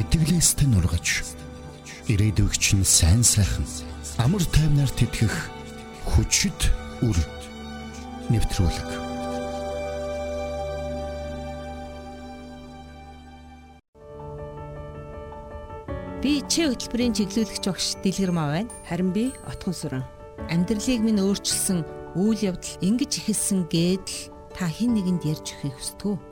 Итгэлээстэй нургаж ирээдүйг чинь сайн сайхан амар тайвнаар тэтгэх хүчит үр нэвтрүүлэг. Би чи хөтөлбөрийн чиглүүлэгч багш Дэлгэр маа байна. Харин би Отгон сүрэн. Амьдралыг минь өөрчилсөн үйл явдал ингэж ихэлсэн гэдэл та хэн нэгэнд ярьж өгөхийг хүсдэг үү?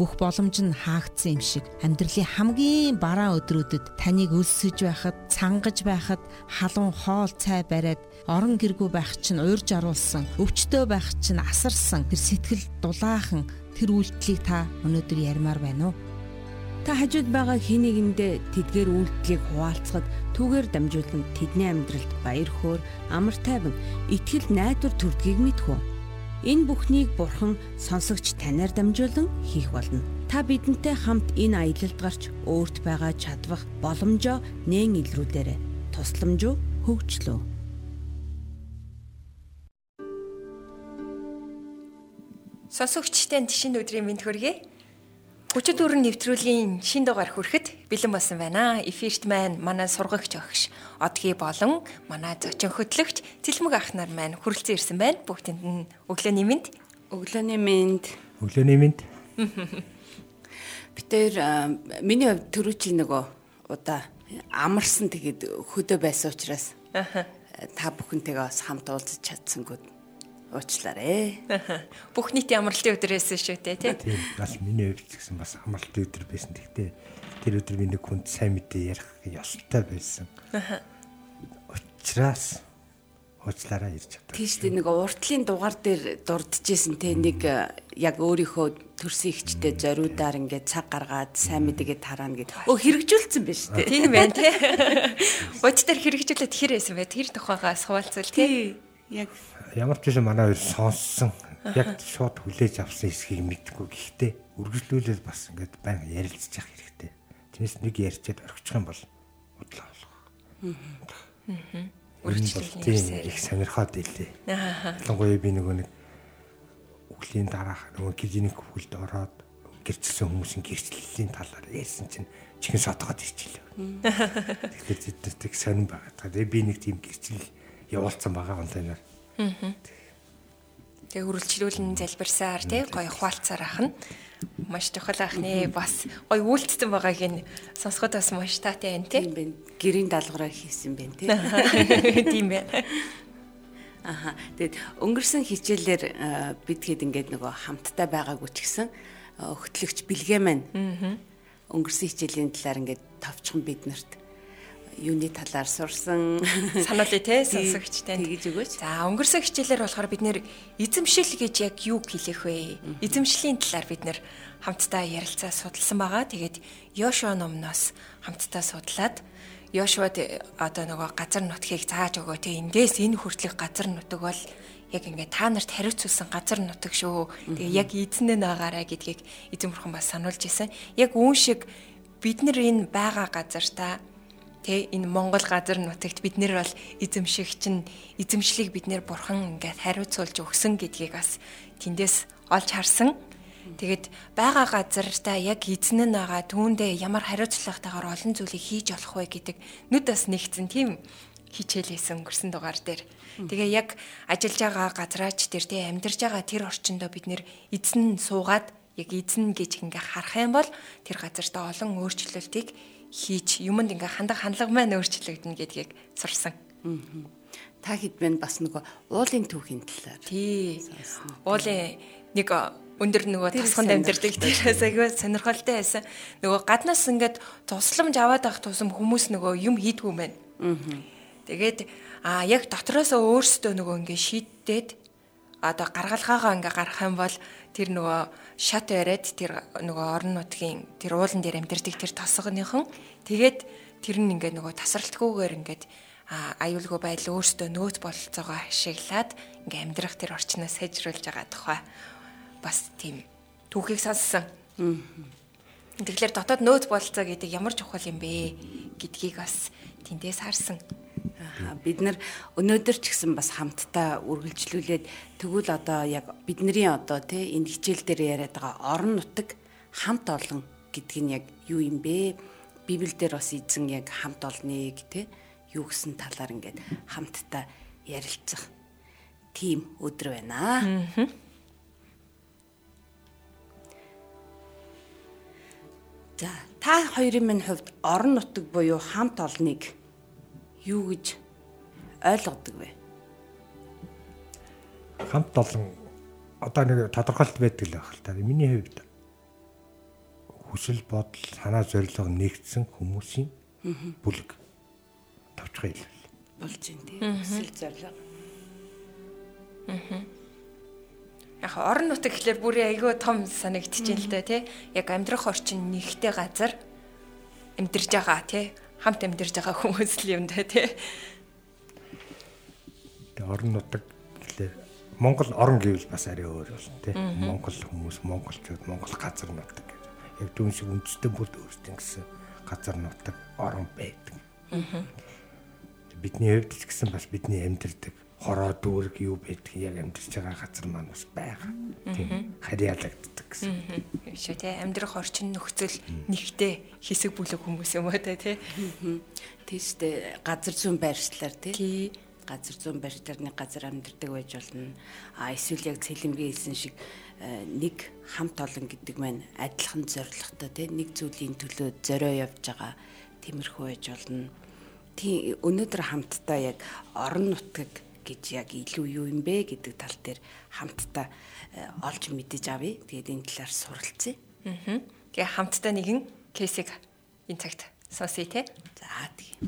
Бүх боломж нь хаагдсан юм шиг амьдралын хамгийн бараа өдрүүдэд таныг өлсөж байхад, цангаж байхад, халуун хоол цай бариад орон гэргүй байх чинь уурж аруулсан, өвчтөө байх чинь асарсан тэр сэтгэл дулаахан тэр үйлдэлийг та өнөөдөр ярмаар байна уу? Та хажууд байгаа хин нэгэндээ тэдгээр үйлдэлийг хуваалцахад түүгээр дамжуулан тэдний амьдралд баяр хөөр, амар тайван, итгэл найдвар төрдгийг мэдхүү. Энэ бүхнийг Бурхан сонсогч танаар дамжуулан хийх болно. Та бидэнтэй хамт энэ аялалд гарч өөрт байгаа чадвах боломжоо нээн илрүүлээрэй. Тусламж хөгжлөө. Сонсогчтой тишин өдрийн мэнд хүргэе. Хүчит өрн нэвтрүүлгийн шин дугаар хүрэхэд бэлэн болсон байна. Эфирт маань манай сургагч өгш одгийн болон манай зочин хөтлөгч Цэлмэг ах нар маань хүрэлцэн ирсэн байна. Бүгдэнд нь өглөөний мэнд. Өглөөний мэнд. Өглөөний мэнд. Битээр миний хувьд төрүүчл нөгөө удаа амарсан тэгээд хөдөө байсан учраас та бүхэнтэйгээ бас хамт уулзах чадсангүй уучлаарай. Бүх нийтийн амралтын өдөр байсан шүү дээ тий. Тийм бас миний хувьд гэсэн бас амралтын өдөр байсан. Тэгтээ тэр өдөр би нэг хүнд сайн мэдээ ярих ёстой байсан. Учираас уучлаарай ирж чадсан. Тийм шүү дээ нэг уртлын дугаар дээр дурдчихсэн те нэг яг өөрийнхөө төрсөн ихчтэй зориудаар ингээд цаг гаргаад сайн мэдээгээ тараана гэд. Өө хэрэгжүүлсэн биш үү? Тийм байна тий. Бодтер хэрэгжүүлээд хэр байсан бэ? Тэр тухайгаас хуваалцвал тий. Яг ямар ч байсан манай хоёр сонссон яг шууд хүлээж авсан эсхийг мэдгүй гэхдээ үргэлжлүүлээд бас ингээд баян ярилцж явах хэрэгтэй. Тэрнээс нэг ярьчаад орхичих юм бол удлаа болох. Аа. Үргэлжлүүлээд их сонирхоод илээ. Аа. Ялангуяа би нөгөө нэг үглийн дараах нөгөө клиник хөлд ороод гэрчсэн хүмүүсийн гэрчлэлийн талаар ярьсан чинь чихэн сотгоод ирчихлээ. Тэгэхээр зэдтэй сонирн байгаа. Тэгээ би нэг тийм гэрчлэл явуулсан байгаа онлайнаар Тэгээ үргэлжлүүлэн залбирсаар тий гоё хуваалцаар ах нь маш чухал ах нэ бас гоё үйлдэлсэн байгааг нь сонсоход бас маш таатай байна тий. Тийм байна. Гэрийн даалгавраа хийсэн байна тий. Тийм байна. Аха. Тэгэд өнгөрсөн хичээлээр бид хэд ингээд нөгөө хамтдаа байгаагүй ч гэсэн хөтлөгч бэлгээ маань өнгөрсөн хичээлийн талаар ингээд товчхон биднэрт юуны талаар сурсан сануулъя те сонсогчтой тэгж өгөөч. За өнгөрсөн хичээлээр болохоор бид нэр эзэмшил гэж яг юу хэлэх вэ? Эзэмшлийн талаар бид нэр хамтдаа ярилцаа судалсан байгаа. Тэгээд Йошуа номноос хамтдаа судлаад Йошуад одоо нөгөө газар нутгийг зааж өгөө те эндээс энэ хүртэлх газар нутаг бол яг ингээд та нарт хариуцуулсан газар нутаг шүү. Тэгээ яг эзнээ наагаарай гэдгийг эзэн бурхан бас сануулж исэн. Яг үүн шиг бид нар энэ байгаа газар та Тэ энэ Монгол газар нутагт бид нэр бол эзэмших чинь эзэмшлийг бид нэр бурхан ингээд хариуцуулж өгсөн гэдгийг бас тэндээс олж харсан. Тэгэд байгаа газартаа яг эзэн нь байгаа түүндээ ямар хариуцлагатайгаар олон зүйлийг хийж болох вэ гэдэг нүд бас нэгцэн тийм хичээлээсэн өнгөрсөн дугаар дээр. Тэгээ яг ажиллаж байгаа газраач тэр тэ амьдарч байгаа тэр орчиндөө бид нэр эзэн суугаад яг эзэн гэж ингээ харах юм бол тэр газартаа олон өөрчлөлтийг хийж юмд ингээ хандаг хандлага маань өөрчлөгдөнө гэдгийг сурсан. Та хэдмэн бас нөгөө уулын түүхийн талаар. Тий. Уулын нэг өндөр нөгөө тасханд амьдэрдэг тэрээс аягүй сонирхолтой байсан. Нөгөө гаднаас ингээд тусламж аваад авах тусам хүмүүс нөгөө юм хийдгүү мэн. Тэгээд а яг дотроос өөрсдөө нөгөө ингээ шийдээд одоо гаргалгаагаа ингээ гаргах юм бол тэр нөгөө шат яриад тэр нөгөө орон нутгийн тэр уулан дээр амьдэрдэг тэр тосгоныхон тэгээд тэр нь ингээ нөгөө тасралтгүйгээр ингээд аюулгүй байдал өөртөө нөөц бололцоогоо ашиглаад ингээ амьдрах тэр орчноо сайжруулж байгаа тухай. Бас тийм түүхийг сонссон. Тэгэхээр дотоод нөөц бололцоо гэдэг ямар чухал юм бэ гэдгийг бас тэндээс харсан бид нар өнөөдөр ч гэсэн бас хамтдаа үргэлжлүүлээд тэгвэл одоо яг бидний одоо тий энэ хичээл дээр яриад байгаа орон нутаг хамт олон гэдг нь яг юу юм бэ? Библиэлд бас эзэн яг хамт олныг те юу гэсэн талаар ингээд хамтдаа ярилцах тийм өдөр байна. За та хоёрын минь хувьд орон нутаг буюу хамт олныг юу гэж ойлгодог вэ? Хамт олон одоо нэг тодорхойлт байдаг л байх л та. Миний хувьд хүсэл бодол санаа зорилго нэгдсэн хүмүүсийн бүлэг тавчгаа хэлвэл болж байна тийм хүсэл зорилго. Яг орон нутаг гэхэлэр бүрийн айгүй том санагдчихээн л да тий. Яг амьдрах орчин нэгтэй газар амьдарж байгаа тий. Хамт амьдарж байгаа хүмүүс л юм да тий. Тэгээ орон нутаг гэхэлэр Монгол орон гэвэл бас арай өөр болно тий. Монгол хүмүүс, монголчууд, монгол газар нутаг гэж. Яг түүн шиг үндэстэн бүл өөрсдийн гэсэн газар нутаг орон байдаг. Бидний хувьд ч гэсэн бас бидний амьдардаг хороо дүүрэг юу байдгийг яг амьдарч байгаа газар маань бас байгаа. Тийм харьяалагддаг гэсэн. Шүү тий амьдрах орчин нөхцөл нэгтэй хэсэг бүлэг хүмүүс юм уу те тий. Тийштэй газар зүүн байршлаар тий газар зүүн байршлаар нэг газар амьдардаг байж болно. А эсвэл яг цэлэмгийн хэлсэн шиг э, нэг хамт олон гэдэг маань адилхан зоригтой тий нэг зүйлийн төлөө зорио явж байгаа тиймэрхүү байж болно. Тийм өнөөдөр хамтдаа яг орон нутаг гэж яг илүү юу юм бэ гэдэг тал дээр хамтдаа э, олж мэдэж авъя. Тэгээд энэ талаар суралцъя. Аа. Тэгээ хамтдаа нэгэн кейсийг энэ цагт сонсъё те. За тийм.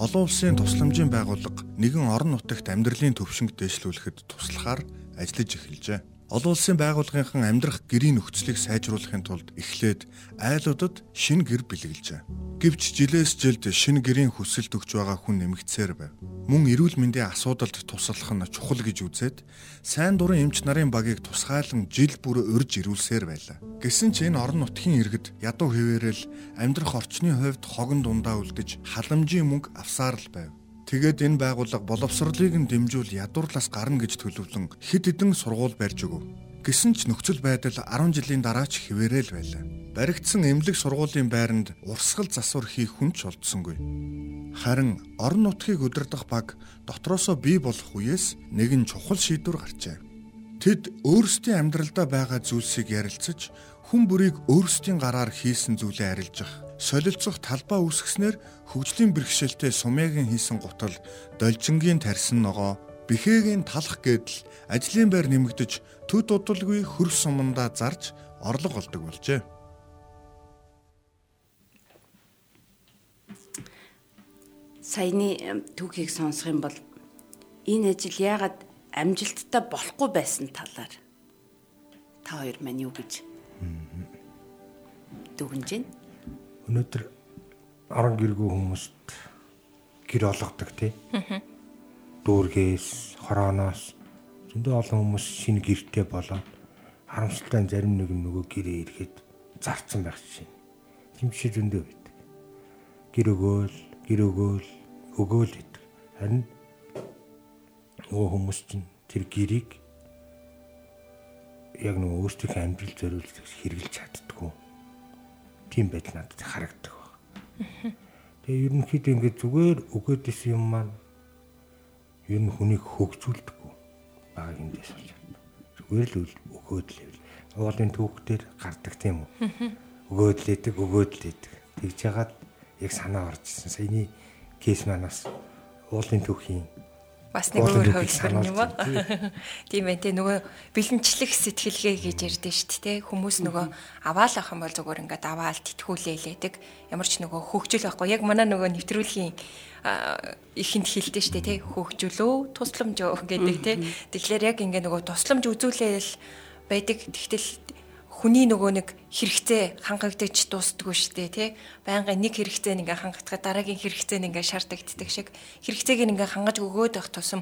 Олон улсын тусламжийн байгууллага нэгэн орон нутагт амьдралын төвшинг дэвшлүүлэхэд туслахаар ажиллаж эхэлжээ. Олон улсын байгууллагынхан амьдрах гэрийн нөхцөлийг сайжруулахын тулд эхлээд айлуудад шинэ гэр бэлгэлжээ. Гэвч жилээс жилд шинэ гэрийн хүсэлт өгч байгаа хүн нэмэгдсээр байв. Мөн эрүүл мэндийн асуудалд туслах нь чухал гэж үзээд сайн дурын эмч нарын багийг тусгайлан жил бүр урьж ирүүлсээр байлаа. Гэсэн ч энэ орон нутгийн иргэд ядуу хэвээрэл амьдрах орчны хувьд хогон дундаа үлдэж халамжийн мөнгө авсаар л байв. Тэгээд энэ байгууллага боловсролыг нь дэмжүүл ядуурлаас гарна гэж төлөвлөн хэд хэдэн сургууль барьж өгөв. Гэсэн ч нөхцөл байдал 10 жилийн дараа ч хിവэрэл байлаа. Баригдсан эмнэлэг сургуулийн байранд урсгал засвар хийх хүн ч олдсонгүй. Харин орон нутгийг удирдах баг дотроосоо бий болох үеэс нэгэн чухал шийдвэр гарчээ. Тэд өөрсдийн амьдралдаа байгаа зүйлсийг ярилцаж хүн бүрийг өөрсдийн гараар хийсэн зүйлээ арилжах солилцох талбай үүсгэснээр хөгжлийн бэрхшээлтэй сумягийн хийсэн гутал должингийн тарьсан ногоо бэхээгийн талах гэдэл ажлын байр нэмэгдэж төд удалгүй хөрс сумандаа зарж орлого олдог болжээ. Саяны түүхийг сонсох юм бол энэ ажил яагаад амжилттай болохгүй байсан талаар та хоёр маань юу гэж дүгнэж байна? Өнөөдөр орон гэргүй хүмүүст гэр олгодог тий. Дүүргээс, хорооноос зөндөө олон хүмүүс шинэ гэртээ болоод харамсалтай зарим нэг нөгөө гэрээ ирэхэд зарцсан байх чинь. Тийм шиг зөндөө байдаг. Гэр өгөөл, гэр өгөөл, өгөөл гэдэг. Харин нөгөө хүмүүс чинь тэр гэрийг яг нөгөө өөрсдийнхөө амьдрал зориулж хэрэгжилж чаддгүй тийм байдал надад харагддаг баг. Тэгээ ерөнхийдөө ингээд зүгээр өгөөд исэн юм маань ер нь хүнийг хөгжүүлдэггүй баг эндээс болж байна. Зүгээр л өгөөд л байв. Уулын түүхтэр гардаг тийм үү? Өгөөд лээдэг, өгөөд лээдэг. Тэгж яагаад яг санаа орж ирсэн. Саяны кейс манаас уулын түүхийн бас нэг өөр хувилбар юм ба. Тийм байх те нөгөө бэлэнчлэх сэтгэлгээ гэж ярьдэн шүү дээ. Хүмүүс нөгөө аваал ах юм бол зүгээр ингээд аваал тэтгүүлээлээдэг. Ямар ч нөгөө хөгжил байхгүй. Яг манай нөгөө нэвтрүүлгийн ихэнд хэлдэж шүү дээ те. Хөгжүүлөө, тусламж гэдэг те. Тэгэхээр яг ингээд нөгөө тусламж үзүүлээл байдаг. Тэгтэл хүний нөгөө нэг хэрэгцээ хангагдаж дуустдаггүй шүү дээ тий. Байнгын нэг хэрэгцээ нэг хангагдахад дараагийн хэрэгцээ нэг шаардагддаг шиг хэрэгцээг нэг хангаж өгөөд байх тусам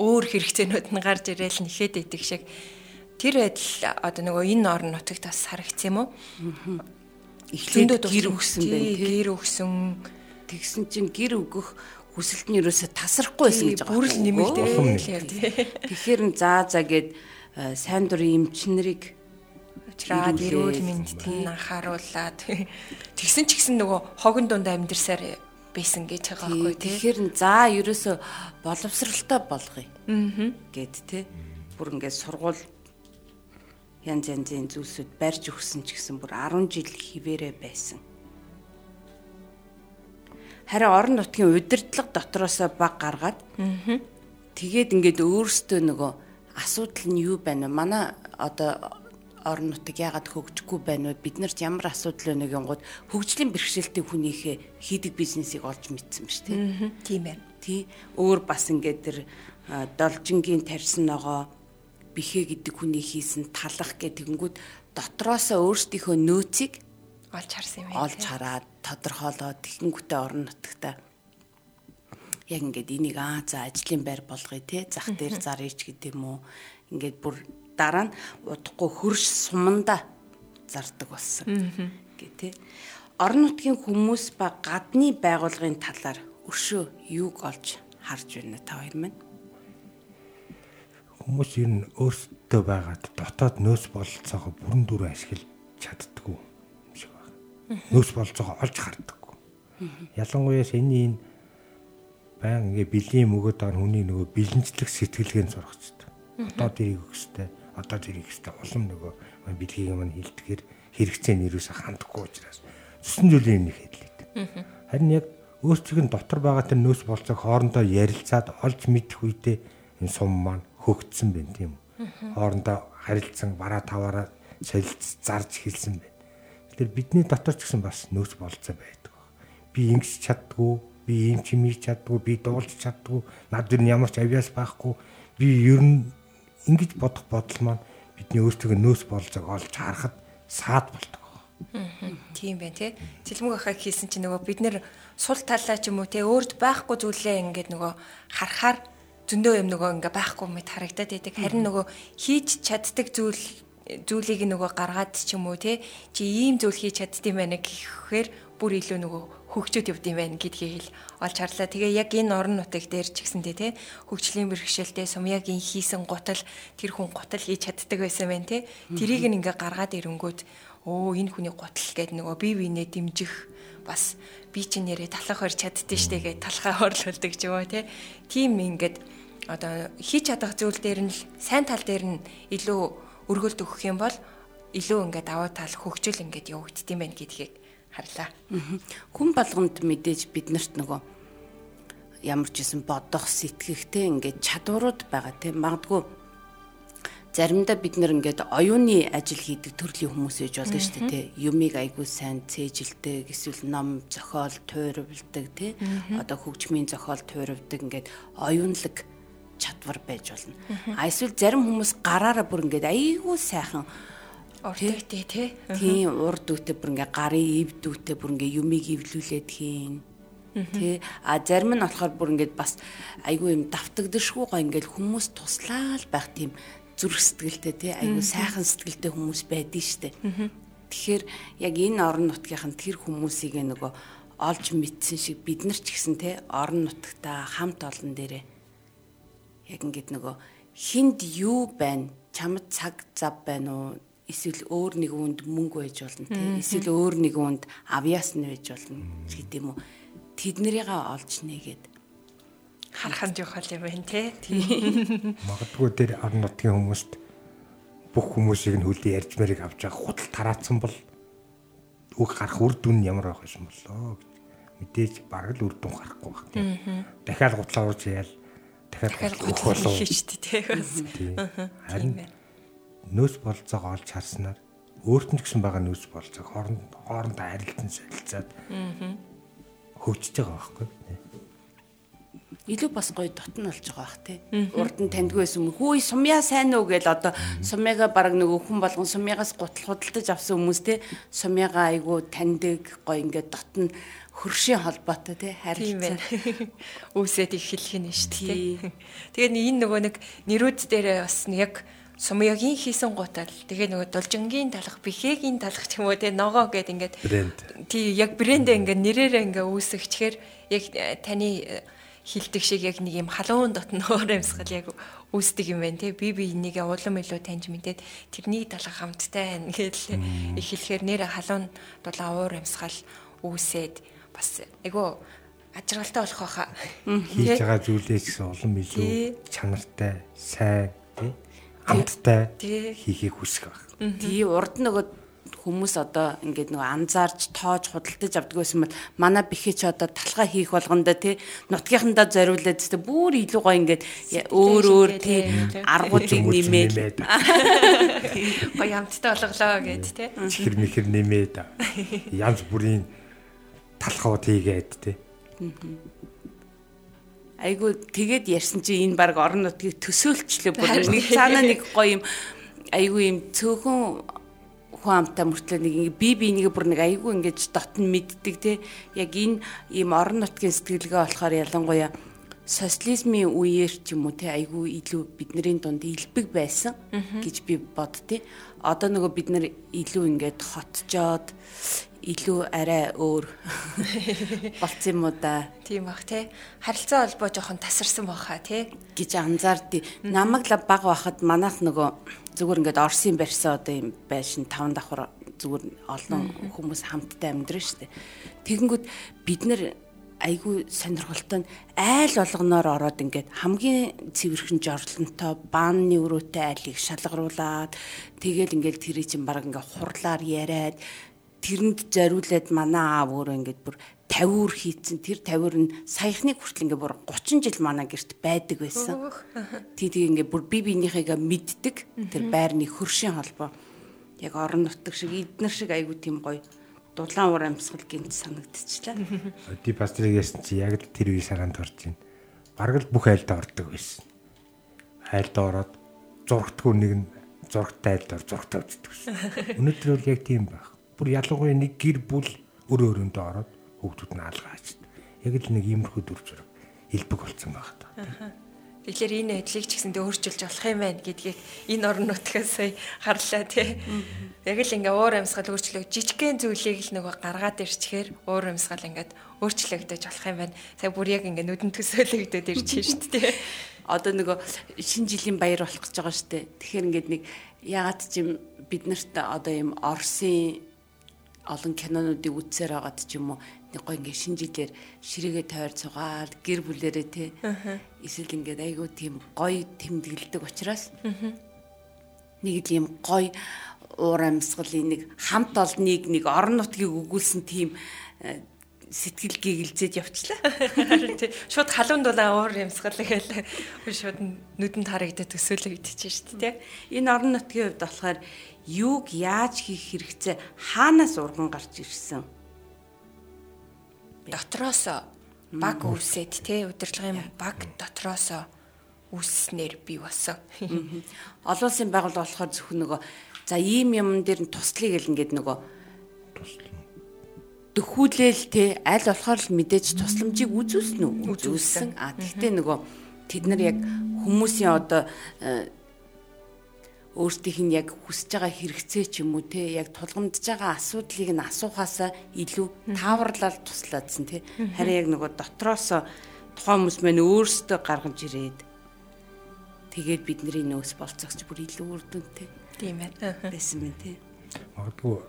өөр хэрэгцээнүүд нь гарч ирээл нэхэд идэг шиг тэр байдал одоо нөгөө энэ орон нутагт бас харагдсан юм уу? Эхлээд гэр өгсөн байх тий. Гэр өгсөн тэгсэн чинь гэр өгөх хүсэлт нь ерөөсө тасрахгүй байсан гэж байгаа. Бүрл нэмэгдээл тий. Тэгэхээр заа заа гээд сайн дурын эмч уулзраад эрүүл мэндэд нь анхааруулад тэгсэн ч гэсэн нөгөө хогон дунд амьдэрсаар байсан гэж байгаа байхгүй тий. Тэгэхээр за ерөөсө боловсралтай болгоё. Аа. Гэт тий. Бүр ингээд сургууль янз янзын зүйлсүүд барьж өгсөн ч гэсэн бүр 10 жил хിവэрэ байсан. Харин орон нутгийн удирдлага дотроосоо баг гаргаад тэгээд ингээд өөрсдөө нөгөө асуудал нь юу байна вэ? Манай одоо орон нутаг яагаад хөгжихгүй байна вэ? Бид нарт ямар асуудал байна гингууд хөгжлийн бэрхшээлтэй хүнийхээ хийдэг бизнесийг олж мэдсэн ба шүү дээ. Тийм байна. Тий. Өөр бас ингээд тэр должингийн тарьсан ногоо бихэ гэдэг хүний хийсэн талах гэтэнгүүд дотроосоо өөрсдийнхөө нөөцийг олж харсан юм байна. Олж хараад тодорхойлоод тэгэнгүүтээ орон нутагта яг ингээд энийг аа за ажлын байр болгоё те зах дээр зарыч гэдэг юм уу ингээд бүр дараа нь удахгүй хөрш суманда зардаг болсон. Гэ те орон нутгийн хүмүүс ба гадны байгууллагын талаар өшөө юуг олж харж байна та хоёр мань хүмүүс ер нь өөрсдөө байгаад дотоод нөөц бололцоогоо бүрэн дүрээ ашиглаж чаддггүй юм шиг байна. Нөөц бололцоогоо олж харддаггүй. Ялангуяа энэ энэ баян ингээ бэлгийн мөгөд байгаа хүний нөгөө бэлэнчлэх сэтгэлгээнд сурахчдаг. Одоо дэрийг өгстэй, одоо дэрийг өгстэй улам нөгөө бэлгийг маань хилдэхэр хэрэгцээ нэрөөсө хандахгүй учраас зүсэн зүйлийн нэг хэлээд. Харин яг өөрсдөө дотор байгаа тэр нөөц болцоог хоорондоо ярилцаад олж мэдэх үедээ энэ сум маань хөгдсөн байна тийм үү. Хоорондоо харилцсан бараа таваараа солилцож зарж хэлсэн байна. Тэгэхээр бидний дотор ч гэсэн бас нөөц болцоо байдаг. Би ингэж чаддгүй, би ийм ч юм хийж чаддгүй, би дуулж чаддгүй, над дэр ямар ч авьяас байхгүй. Би ер нь ингэж бодох бодол маань бидний өөртөө нөөц болцоог олж харахад саад болдог. Тийм байна тий. Цэлмэг ахаа хийсэн чинь нөгөө бид нэр сул талаа ч юм уу тий өөрт байхгүй зүйлээ ингээд нөгөө харахаар зөндөө юм нөгөө ингээ байхгүй мэд харагдаад байдаг. Харин нөгөө хийж чаддаг зүйл зүйлийг нөгөө гаргаад ч юм уу те чи ийм зүйл хийж чаддсан байна гэхээр бүр илүү нөгөө хөгжөөд явд юм байна гэдгийг хэл олж харлаа. Тэгээ яг энэ орон нутаг дээр ч гэсэндээ те хөгжлийн бэрхшээлтэй сумьягийн хийсэн гутал тэр хүн гутал хийж чаддаг байсан байна те. Тэрийг ингээ гаргаад ирэнгүүт өө энэ хүний гутал гэдэг нөгөө бие биенээ дэмжих бас би чинь нэрээ талах хор чаддсан штэ гэж талхаа хорлуулдаг ч юм уу те. Тим ингээд одоо хийж чадах зүйл дээр нь л сайн тал дээр нь илүү өргөлд өгөх юм бол илүү ингээд даваа тал хөгжил ингээд явагддсан байх гэдгийг харлаа. Хүн болгонд мэдээж биднэрт нөгөө ямар ч юм бодох, сэтгэхтэй ингээд чадварууд байгаа тийм магадгүй заримдаа бид нэр ингээд оюуны ажил хийдэг төрлийн хүмүүс ээж болно шүү дээ тий. Юмыг айгүй сайн цээжилдэг, эсвэл ном зохиол туйравладаг тий. Одоо хөгжмийн зохиол туйравдаг ингээд оюунлаг чадвар байж болно. А эсвэл зарим хүмүүс гараараа бүр ингээд айгүй сайхан урдтэй тий. Тийм урд үтэ бүр ингээд гарын ив дүүтэ бүр ингээд юмыг ивлүүлээд хийн. Тэ а зарим нь болохоор бүр ингээд бас айгүй юм давтагдшгүй гоо ингээд хүмүүс туслаад байх тийм зүрх сэтгэлтэй тий айгүй сайхан сэтгэлтэй хүмүүс байдэн штэ. Тэгэхээр яг энэ орон нутгийнхан тэр хүмүүсийг нөгөө олж мэдсэн шиг бид нар ч гэсэн тий орон нутгатаа хамт олон дээрээ яг ингээд нөгөө хинд юу байна? Чамд цаг зав байна уу? Эсвэл өөр нэг үнд мөнгө байж болно тийм. Эсвэл өөр нэг үнд авьяас нь байж болно гэдэг юм уу? Тэднэрийгээ олж нэгээд харах нь жоох юм байна тий. Магадгүй тэр орон нутгийн хүмүүст бүх хүмүүсийг нь хөлөө ярьж мэрийг авч байгаа худал тараацсан бол үг гарах үр дүн ямар байх юм болоо гэж мэдээж бараг л үр дүн гарахгүй баг тийм. Дахиад гутлаа урж яал дахиад өгөх болов хийж тий. Харин нөөц болцоог олж харснаар өөрт нь ч гэсэн байгаа нөөц болцоог хооронд хоорондоо харилцан солилцаад хөгжиж байгаа байхгүй илүү бас гоё дотн болж байгаа бах тий. Урд нь таньдгүй байсан юм. Хөөе сумья сайн уу гээл одоо сумьяга баг нөгөө хүн болгон сумьягаас гутал худалдаж авсан хүмүүс тий. Сумьяга айгу таньдаг гоё ингээд дотн хөршийн холбоотой тий харилцаа үүсээд эхлэх нь шүү дээ. Тэгээд энэ нөгөө нэг нэрүүд дээр бас яг сумьягийн хийсэн гутал. Тэгээ нөгөө дулжингийн талах бихээгийн талах ч юм уу тий ногоо гэд ингээд тий яг брэндээ ингээд нэрээрээ ингээд үүсгэчихээр яг таны хилдэг шиг яг нэг юм халуун дотн өөр амьсгал яг үүсдэг юм байна те. Би би энийг улам илүү таньж мэдээд тэрний талах хамттай байна гэдэл эхлэхээр нэр халуун дулаан уур амьсгал үүсээд бас айгу ажиргалтай болох байхаа. Хийж байгаа зүйлээ гэсэн улам илүү чанартай сайн тий хамттай хийхийг хүсэх байх. Тий урд нөгөө хүмүүс одоо ингээд нөгөө анзаарч тоож худалдаж авдаг байсан бол манай бэхэж одоо талхаа хийх болгондоо тий нутгийнхандаа зориулаад тэ бүр илүү гоё ингээд өөр өөр тий аргуудыг нэмээд. гоё хамттай болголоо гэд тий. Чихэр мэхэр нэмээд. Янз бүрийн талхууд хийгээд тий айгу тэгээд ярьсан чи энэ баг орон нутгийг төсөөлчлөө бүр нэг цаанаа нэг гоё юм. Айгу юм цөөхөн хүн амтай мөртлөө нэг би бинийг бүр нэг айгүй ингэж дотн мэддэг те. Яг энэ ийм орон нутгийн сэтгэлгээ болохоор ялангуяа социализмын үеэр ч юм уу те айгүй илүү бидний дунд илбэг байсан гэж би боддتي. Одоо нөгөө бид нар илүү ингээд хотжоод илүү арай өөр болцсон юм уу да. Тийм бах те. Харилцаа холбоо жоохон тасарсан баха те. гэж анзаардیں۔ Намаг л баг байхад манайх нөгөө зүгээр ингээд Орсын барьсан одоо юм байшин таван давхар зүгээр олон хүмүүс хамтдаа амьдрын штэ. Тэгэнгүүт бид нэр айгүй сонирхолтой нь айл болгоноор ороод ингээд хамгийн цэвэрхэн жорлонтой баанны өрөөтэй айлыг шалгаруулад тэгэл ингээд тэрий чинь баг ингээд хурлаар яриад тэрэнд зориулаад манай аав өөрөө ингээд бүр 50 өр хийцэн тэр 50 нь саяхныг хүртэл ингээ бүр 30 жил манай гэрт байдаг байсан. Тий тийг ингээ бүр би биенийхээгээ мэддэг тэр байрны хөршийн холбоо яг орон нутаг шиг эднэр шиг айгуу тийм гоё дулаан уур амьсгал гинт санагдчихлаа. Ди пастрыг яасан чи яг л тэр үе саранд орж байна. Бараг л бүх айлд ордог байсан. Айлд ороод зургтгүй нэг нь зургтай айлд ор зургтай үздэг байсан. Өнөөдөр бол яг тийм байх. Бүр ялангуяа нэг гэр бүл өрөө өрөөндөө ороод хүүхдүүд нь алгааж. Яг л нэг иймэрхүү дүр зураг илбэг болсон байгаа та. Тэгэхээр энэ байдлыг ч гэсэндээ өөрчилж болох юм байна гэдгийг энэ орон нутгаас сая харлаа тий. Яг л ингээ уур амьсгал өөрчлөг жижигхэн зүйлийг л нөгөө гаргаад ирчихээр уур амьсгал ингээд өөрчлөгдөж болох юм байна. Сая бүр яг ингээ нүдэн төсөөлөгдөд ирж шүү дээ тий. Одоо нөгөө шинэ жилийн баяр болох гэж байгаа шүү дээ. Тэгэхээр ингээд нэг ягаад ч юм бид нарт одоо юм Оросын олон кинонуудыг үзсээр байгаад ч юм уу нэг гоо ингээ шинжилээр ширээгээ тойр цугаал гэр бүлэрээ те. Эсвэл ингээд айгүй тийм гоё тэмдэглэдэг учраас нэг л юм гоё уур амьсгалын нэг хамт олныг нэг орон нутгийг өгүүлсэн тийм э, сэтгэл гэгэлзээд явчлаа. Шууд халуун дулаан уур юмсгал гээл шууд нүдэнд харагдаад төсөөлөгдөж шүү дээ. Энэ орон нутгийн хувьд болохоор юуг яаж хийх хэрэгцээ хаанаас урган гарч ирсэн? Дотроос баг үүсээд те удирдлагын баг дотроос үүснээр бий болсон. Олон улсын байгууллага болохоор зөвхөн нөгөө за ийм юм дээр нь туслая гэл ингээд нөгөө дөхүүлээл те аль болохоор л мэдээж тусламжийг үзүүлсэн үү? Үзүүлсэн. А тэгтээ нөгөө тэд нар яг хүмүүсийн одоо э, өөртөөх нь яг хүсэж байгаа хэрэгцээ ч юм уу те яг тулгамдж байгаа асуудлыг нь асуухаасаа илүү тааварлал туслаадсан те. Харин яг нөгөө дотроос тухайн хүмүүс мань өөрсдөө гаргаж ирээд тэгээд бидний нөөс болцоогч бүр илүү үр дүнтэй тийм байна байсан мэн те. Магадгүй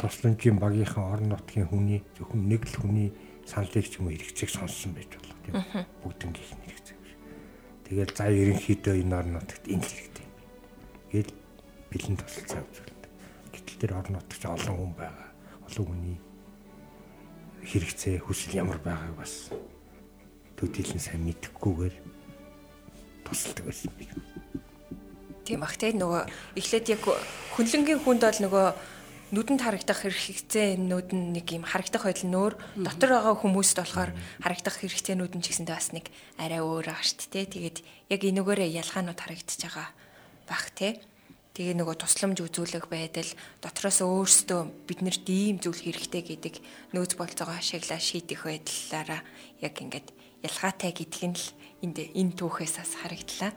тусламжийн багийнхан орон нутгийн хүний зөвхөн нэг л хүний саналыг ч юм уу хэрэгцээг сонссон байж болох тийм. Бүгднгийнх нь хэрэгцээ. Тэгэл за ерөнхийдөө энэ орон нутагт энэ л гээд бэлэн тусалцаа үзүүлдэг. Гэтэл тэр орон нутагч олон хүн байгаа. Олон хүний хэрэгцээ хүсэл ямар байгааг бас төдийлэн сайн мэдэхгүйгээр тусалдаг байсан би. Тийм ах те нөгөө эхлээд яг хүнлэнгийн хүнд бол нөгөө нүдэнд харагдах хэрэгцээнүүд нь нэг юм харагдах байдал нөөр дотор байгаа хүмүүст болохоор харагдах хэрэгцээнүүд нь ч гэсэндээ бас нэг арай өөр аа штт те тэгээд яг энэгээрээ ялгаанууд харагдчихж байгаа бах те. Тэгээ нөгөө тусламж үзүүлэх байдал дотроос өөрсдөө биднэрт ийм зүйл хэрэгтэй гэдэг нөөц болцоогоо ашиглаа шийдэх байдлаараа яг ингээд ялгаатай гэдг нь л энд энэ түүхээс бас харагдлаа.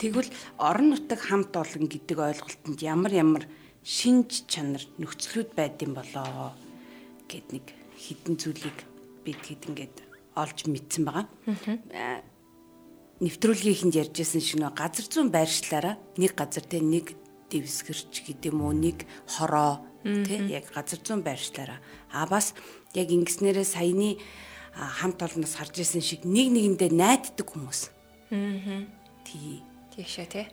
Тэгвэл орон нутаг хамт олон гэдэг ойлголтод ямар ямар шинж чанар нөхцлүүд байдсан болоо гэд нэг хідэн зүйлийг бид хэд ингээд олж мэдсэн байгаа. Аа нэвтрүүлгийнхэнд ярьжсэн шиг нөө газар зүүн байршлаараа нэг газар тэ нэг дэвсгэрч гэдэг юм уу нэг хороо тий яг газар зүүн байршлаараа. А бас яг ингэснээрээ саяны хамт олноос харж исэн шиг нэг нэгэндээ найддаг хүмүүс. Аа тий. Тийшээ тий.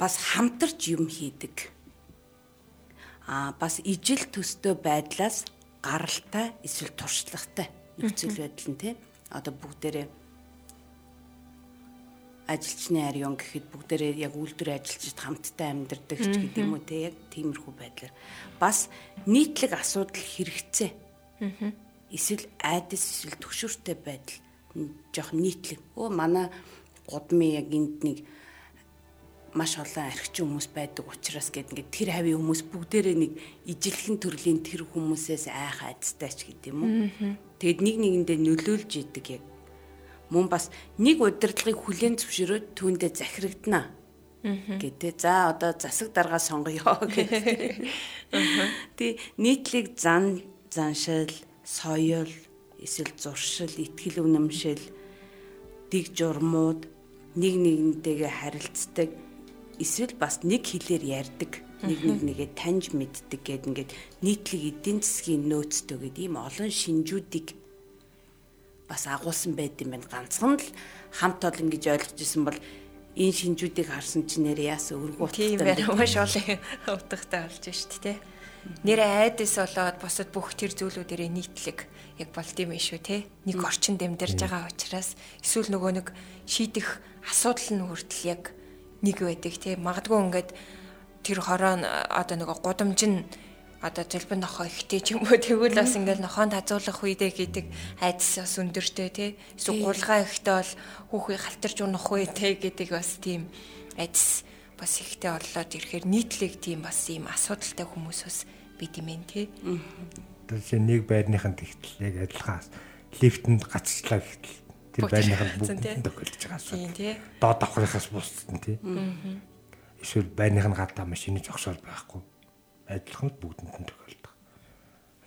Бас хамтарч юм хийдэг. А бас ижил төстэй байдлаас гаралтай эсвэл туршлагатай нөхцөл байдал нь тий одоо бүгдээрээ ажилчны ариун гэхэд бүгдээрээ яг үйлдвэр ажилчид хамтдаа амьдардаг ч гэдэг юм уу те? Яг тиймэрхүү байдлаар. Бас нийтлэг асуудал хэрэгцээ. Эсвэл айдас эсвэл төгшөртэй байдал. Жоох нийтлэг. Өө манай гудмын яг энд нэг маш олон архичин хүмүүс байдаг учраас гэд ингээд тэр хавийн хүмүүс бүгдээрээ нэг ижилхэн төрлийн тэр хүмүүсээс айх айдастай ч гэдэг юм уу. Тэгэд нэг нэгэндээ нөлөөлж идэг яг мөн бас нэг удирдлагыг хүлээн зөвшөөрөөд түүндээ захирагдана гэдэг. За одоо засаг дарга сонгоё гэдэг. Тий нийтлэг зан заншил, соёл, эсвэл зуршил, ихтгэл үнэмшил, дэг журмууд нэг нэгнтэйгээ харилцдаг эсвэл бас нэг хэлээр ярьдаг нэг нэг нэгээ таньж мэддэг гэд ингээд нийтлэг эдийн засгийн нөөцтэй гэдэг ийм олон шинжүүдийг бас агуулсан байд юм байна. Ганцхан л хамт олон гэж ойлгож исэн бол энэ шинжүүдийг харсан чинь нэр яасан өргөө тийм байна. Маш олон утгатай болж шүү дээ, тэ. Нэр айдас болоод босод бүх тэр зүйлүүдэрээ нийтлэг яг болд юм шүү, тэ. Нэг орчинд амьдарч байгаа учраас эсвэл нөгөө нэг шийдэх асуудал нь хүртэл яг нэг байдаг, тэ. Магадгүй ингээд тэр хороо одоо нөгөө гудамж нь одоо зэлбэн нохоо ихтэй ч юм уу тэгвэл бас ингээл нохоонд хазуулах үедээ гэдэг айдас бас өндөртэй тий. Сугуулгаа ихтэй бол хүүхий халтарч унах үедээ гэдэг бас тийм айдас бас ихтэй боллоод ирэхээр нийтлэг тийм бас ийм асуудалтай хүмүүс бас бид юм ээ тий. Тэгэхээр нэг байрныхын тэгтэл яг адилхан лифтэнд гацчлаа гэтэл тэр байрныхын бүгд тохиолж байгаа асуудал. Доод давхрахаас бусдсан тий. Эсвэл байрных нь гадаа машины зогсоол байхгүй адилхан бүгдэнд нь тохиолдог.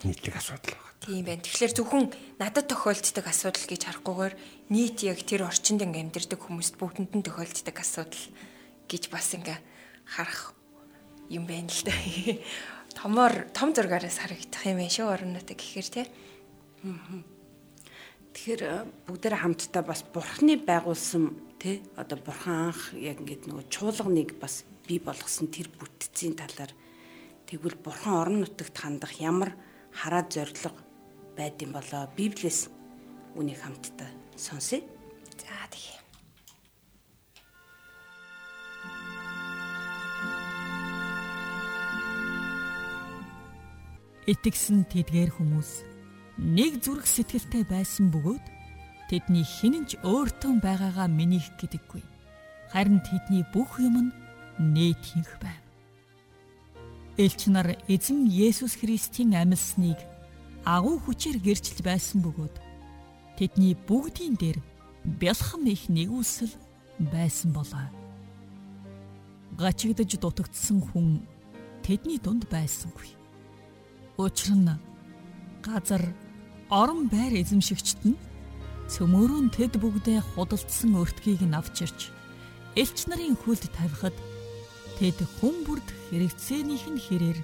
Нийтлэг асуудал байна. Тийм байна. Тэгэхээр зөвхөн надад тохиолддог асуудал гэж харахгүйгээр нийт яг тэр орчинд ингээм амьдардаг хүмүүст бүгдэнд нь тохиолддог асуудал гэж бас ингээ харах юм байна л да. Томоор том зургаараас харагдах юм ээ шүү орнуудаа гэхээр тий. Тэгэхээр э, бүгдээр хамтдаа бас бурхны байгуулсан тий одоо бурхан анх яг ингэдэг нөгөө чуулганыг бас бий болгосон тэр бүтцийн талаар Тэгвэл бурхан орон нутагт хандах ямар хараад зориг байд юм болоо Библиэс үнийг хамтдаа сонсъё. За тэгье. Итгэсэн тэдгээр хүмүүс нэг зүрх сэтгэлтэй байсан бөгөөд тэдний хинэнч өөртөө байгаагаа минийх гэдэггүй. Харин тэдний бүх юм нь нийтийнх байв. Элч нар эзэн Есүс Христийн амьсныг агуу хүчээр гэрчилж байсан бөгөөд тэдний бүгдийн дээр бэлхам их нэгүсэл байсан болоо. Гачигдж дутагдсан хүн тэдний дунд байсангүй. Учир нь газар орон байр эзэмшигчт нь цөмөрөн тэд бүгдээ худалдсан өртгийг нь авчирч элч нарын хүлд тавихад Тэд хүн бүрд хэрэгцээнийх нь хэрээр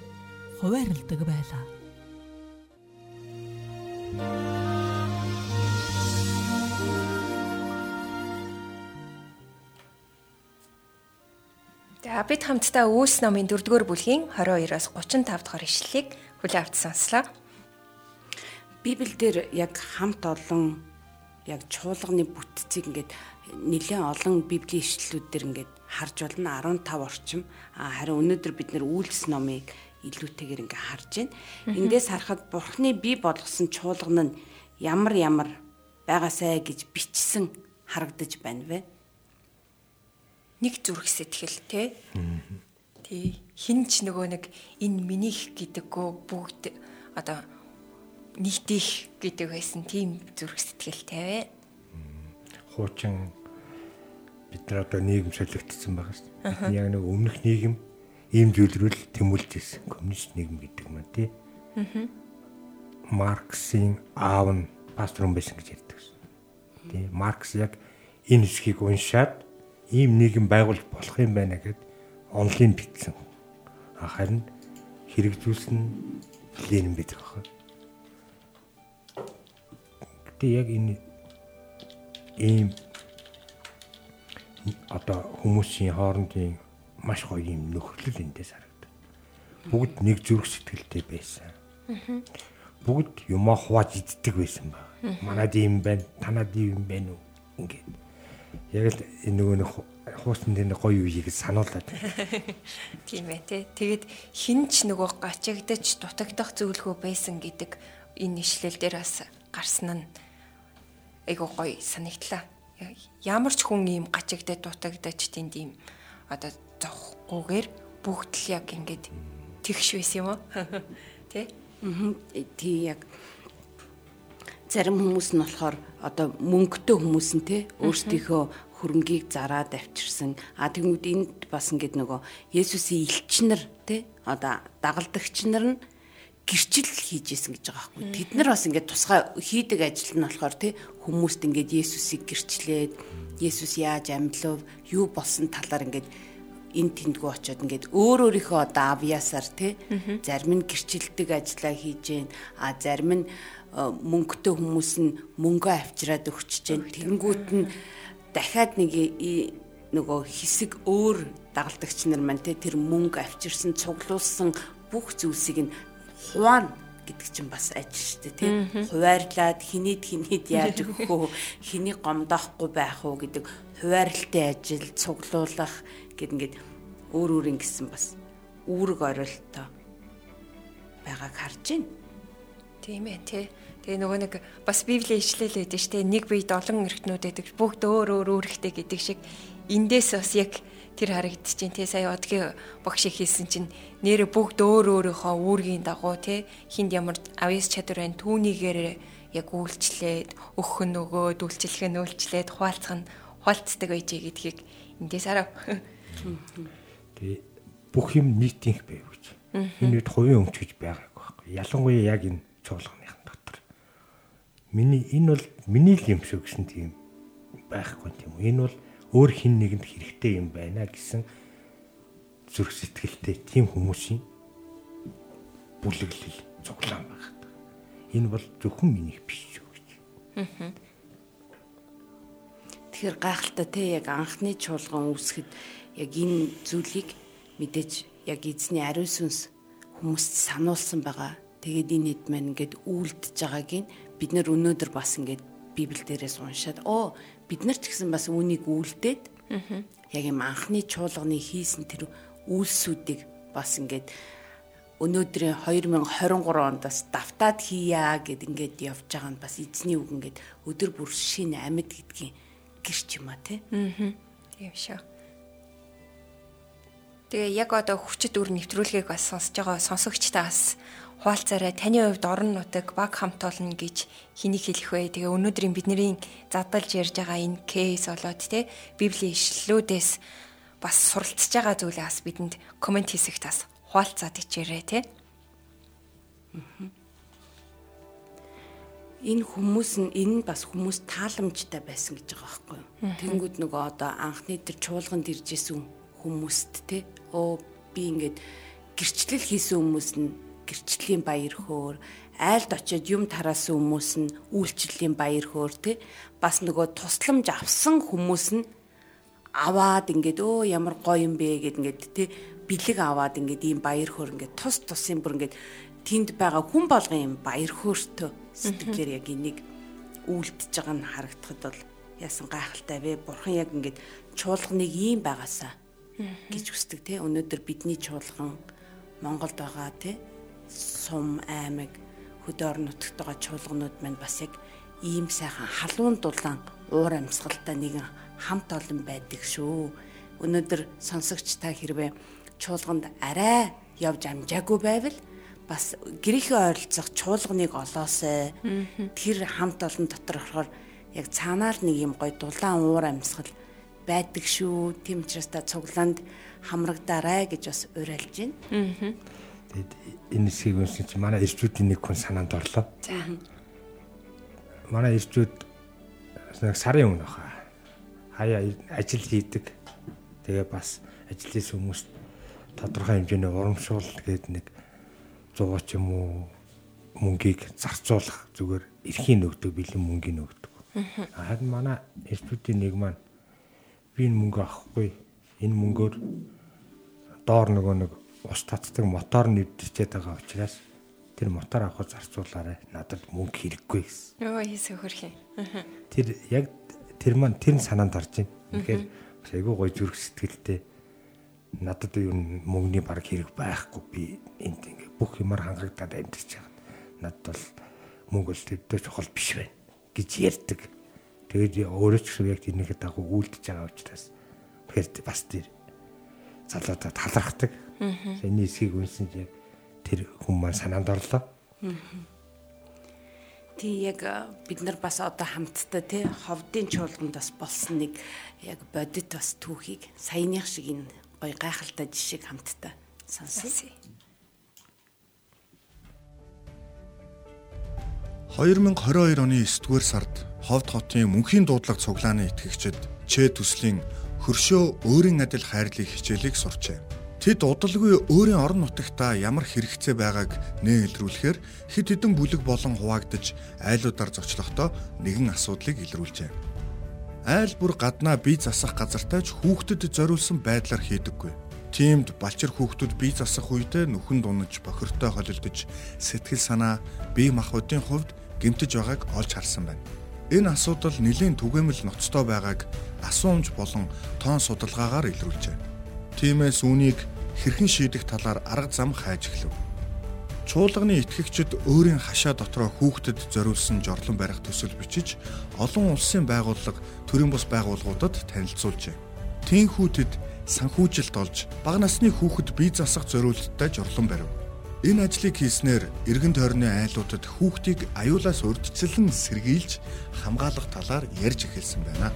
хуваарилдаг байлаа. За бид хамтдаа Үүс номын 4-р бүлгийн 22-оос 35 дахь ишлэлийг хүлээн авч сонслоо. Библиэлд яг хамт олон яг чуулганы бүтцийг ингээд нэлээд олон библийн ишлэлүүд дэр ингээд харж болно 15 орчим. А харин өнөөдөр бид нэр үйлс номыг илүүтэйгээр ингээ харж байна. Эндээс харахад Бурхны бий болгосон чуулган нь ямар ямар байгаасай гэж бичсэн харагдаж байна вэ? Нэг зүрх сэтгэл те. Тий. Хин ч нөгөө нэг энэ минийх гэдэггөө бүгд одоо нийтих гэдэг байсан тийм зүрх сэтгэлтэй. Хуучин бид нар одоо нийгэм солигдсон байгаа шүү дээ. Бидний яг нэг өмнөх нийгэм ийм зүйлрүүл тэмүүлж ирсэн коммунист нийгэм гэдэг юм тий. Марксийн аав нь пастор хүн байсан гэж ярьдаг шээ. тий Маркс яг энэ хэсгийг уншаад ийм нийгэм байгуулж болох юм байна гэд онлын бичсэн. Харин хэрэгжүүлсэн Ленин байдаг аах. Гэтэ яг энэ ийм одоо хүмүүсийн хоорондын маш гоё юм нөхөрлөл эндээс харагдав. Бүгд нэг зүрх сэтгэлтэй байсан. Бүгд юмаа хувааж иддэг байсан ба. Манад ийм байна, танад ийм байна уу? Ингээд. Яг л энэ нөгөө нэг хуусан дээр гоё үеийг сануулад. Тийм ээ тий. Тэгэд хинч нөгөө гачигдаж дутагдах зөвлөгөө байсан гэдэг энэ ишлэл дээр бас гарсан нь айгуу гоё санагдлаа. Ямар ч хүн ийм гачигдаад дутагдаж тэнд ийм одоо зовхгүйгээр бүгд л яг ингээд тэгш байсан юм уу? Тэ? Аа тий яг зарим хүмүүс нь болохоор одоо мөнгөтэй хүмүүс нь те өөрсдийнхөө хөрөнгийг зараад авчирсан. А тэгмүүд энд бас ингээд нөгөө Есүсийн элчнэр те одоо дагалдагч нар нь гэрчил хийж исэн гэж байгаа байхгүй. Тэд нар бас ингээд тусгай хийдэг ажил нь болохоор те хүмүүст ингээд Есүсийг гэрчлээд Есүс яаж амьдлав, юу болсон талаар ингээд эн тэндгүү очиод ингээд өөр өөрийнхөө одоо авьяасаар те зарим нь гэрчилдэг ажиллаа хийж гэн а зарим нь э, мөнгөтэй хүмүүс нь мөнгөө авчираад өгч гэн тэгэнгүүт нь дахиад нэг нөгөө хэсэг өөр дагалдагч нар маань те тэр мөнгө авчирсан цуглуулсан бүх зүйлсийг нь хуваана гэдэг чинь бас ажил шүү дээ тийм хуваарлаад хинийд хинийд яаж өгөх үү хэнийг гомдоохгүй байх уу гэдэг хуваарлтын ажил цуглуулах гэд ингээд өөр өөр ингэсэн бас үүрэг оролтоо байгааг харж байна. Тийм ээ тий. Тэгээ нөгөө нэг бас библийн ишлэл байдаг шүү дээ. Нэг биед олон эргтнүүд байдаг. Бүгд өөр өөр үүрэгтэй гэдэг шиг эндээс бас яг тэр харагдчихээн тий. Сая одгийн багш их хэлсэн чинь нэрэ бүгд өөр өөрийнхөө үүргийн дагуу тий. Хинд ямар авьяас чадвар байна түүнийгээр яг үйлчлээд өгөх нь өгөөд үйлчлэх нь үйлчлээд хуваалцах нь хуалцдаг байж гэдгийг эндээс харав. Тэгээ бүх юм нийтийнх байв гэж. Энэ үед хувийн өмч гэж байгаагүй байхгүй. Ялангуяа яг энэ цуглахныхан дотор. Миний энэ бол миний л юм шүү гэсэн тийм байхгүй тийм. Энэ бол өөр хин нэгэнд хэрэгтэй юм байна гэсэн зүрх сэтгэлтэй тийм хүмүүсийн бүлэглэл цуглаан байна. Энэ бол зөвхөн минийх биш шүү гэж. Тэгэхээр гайхалтай те яг анхны чуулган үүсгэхэд яг энэ зүйлийг мэдээж яг эзний ариун сүнс хүмүүст сануулсан байгаа. Тэгээд энэ хэд маань ингээд үйлдэж байгааг нь бид нэр өнөөдөр бас ингээд библ дээрээс уншаад оо бид нар ч гэсэн бас үүнийг үйлдээд яг юм анхны чуулганы хийсэн тэр үйлсүүдийг бас ингээд өнөөдрийн 2023 онд бас давтаад хийя гэд ингээд явж байгаа нь бас эзний үг ингээд өдөр бүр шинэ амьд гэдгийн гэрч юм а тий. Аа. Тийм шүү. Тэгээ яг одоо хүчит үр нэвтрүүлгийг бас сонсож байгаа сонсогчдаа бас хуалцаарай таны хувьд орон нутаг баг хамт олон гэж хэнийг хэлэх вэ? Тэгээ өнөөдрийн бидний задалж ярьж байгаа энэ кейс болоод те библийн ишлэлүүдээс бас суралцж байгаа зүйлээ бас бидэнд комент хийсэгт бас хуалцаад ичээрэй те. Энэ хүмүүс нь энэ бас хүмүүс тааламжтай байсан гэж байгаа байхгүй юу? Тэнгүүд нөгөө одоо анхны тэр чуулганд ирж исэн хүмүүст те оо би ингээд гэрчлэл хийсэн хүмүүс нь гэрчлийн баяр хөөр айлд очиод юм тараасан хүмүүс нь үйлчлэлийн баяр хөөр те. Бас нөгөө тусламж авсан хүмүүс нь аваад ингээд өө ямар гоё юм бэ? гэд ингээд те бэлэг аваад ингээд ийм баяр хөөр ингээд тус тусын бүр ингээд тэнд байгаа хүн болгон юм баяр хөөртөө сэтгэлээр яг энийг үйлдэж байгаа нь харагдахад бол яасан гайхалтай вэ? Бурхан яг ингээд чуулганыг ийм байгаасаа гэж хүсдэг те. Өнөөдөр бидний чуулган Монголд байгаа те сум аймаг нутагт байгаа чуулганууд маань бас яг ийм сайхан халуун дулаан уур амьсгалтай нэгэн хамт олон байдаг шүү. Өнөөдөр сонсогч та хэрвээ чуулганд арай явж амжаагүй байвал бас гэрийнхээ ойролцох чуулганыг олоосай. Тэр хамт олон дотор орохоор яг цаанаар нэг юм гой дулаан уур амьсгал байдаг шүү. Тийм учраас та цуглаанд хамрагдаарай гэж бас уриалж байна. Аа. Тэгэд энэ хэсгийг уншиж манай ирчүүдийн нэг хүн санаанд орлоо. За. Манай ирчүүд нэг сарын өмнө баха. Хаяа ажил хийдэг. Тэгээ бас ажил хийсэн хүмүүст тодорхой хэмжээний урамшуул гээд нэг 100 ч юм уу мөнгийг зарцуулах зүгээр эрхийн нөгдөг бэлэн мөнгөний нөгдөг. Харин манай институтийн нэг маань би энэ мөнгө авахгүй энэ мөнгөөр доор нөгөө нэг ус татдаг мотор нэвдэрчээд байгаа учраас тэр мотор авахд зарцуулаарай. Надад мөнгө хэрэггүй гэсэн. Йоо хийсэ хөрх юм. Тэр яг тэр маань тэр санаанд орж байна. Тэгэхээр айгүй гой зүрх сэтгэлтэй надад юу мөнгөний баг хэрэг байхгүй би энд ингээ бүх юмар хангагдаад амьдэрч байгаа. Надад бол мөнгө бол төвдөө чухал биш байна гэж ярьдаг. Тэгээд өөрөө ч гэсэн яг тэрнийхээ дагуу үйлдэж байгаа учраас тэгэхээр бас тэр залуудаа талархдаг. Эний эсхийг үнсэн яг тэр хүн маань санаанд орлоо. Тий яг бид нар бас одоо хамтдаа тий ховдын чуулганд бас болсон нэг яг бодит бас түүхийг саяных шиг энэ гоё гайхалтай жишээг хамтдаа сонсъё. 2022 оны 9-р сард Ховд хотын мөнхийн дуудлага цуглааны итгэгчид Чэ төслийн хөршөө өөрийн адил хайрлах хичээлийг сурчээ. Тэд удалгүй өөрийн орон нутагтаа ямар хэрэгцээ байгааг нээлрүүлэхээр хэд хэдэн бүлэг болон хуваагдж айлуудаар зочлохдоо нэгэн асуудлыг илрүүлжээ. Айл бүр гаднаа бие засах газартайч хүүхдэд зориулсан байдлаар хийдэггүй. Тиймд балчир хүүхдүүд бие засах үедээ нүхэн дунаж бохиртой холилдож сэтгэл санаа бие махбодын хувьд гэмтэж байгааг олж харсан байна. Энэ асуудал нэлийн түгээмэл ноцтой байгааг асуумж болон тоон судалгаагаар илрүүлжээ. Тиймээс үүнийг хэрхэн шийдэх талаар арга зам хайж эхлэв. Чуулганы итгэгчид өөрийн хашаа дотроо хүүхдэд зориулсан жорлон барих төсөл бичиж олон улсын байгууллага төрийн бус байгууллагуудад танилцуулжээ. Тинхүүтэд санхүүжилт олж бага насны хүүхэд бие засах зориулттай жорлон барив. Энэ ажлыг хийснээр эргэн тойрны айлуудад хүүхдийг аюулаас урьдчилан сэргийлж хамгаалах талаар ярьж эхэлсэн байна.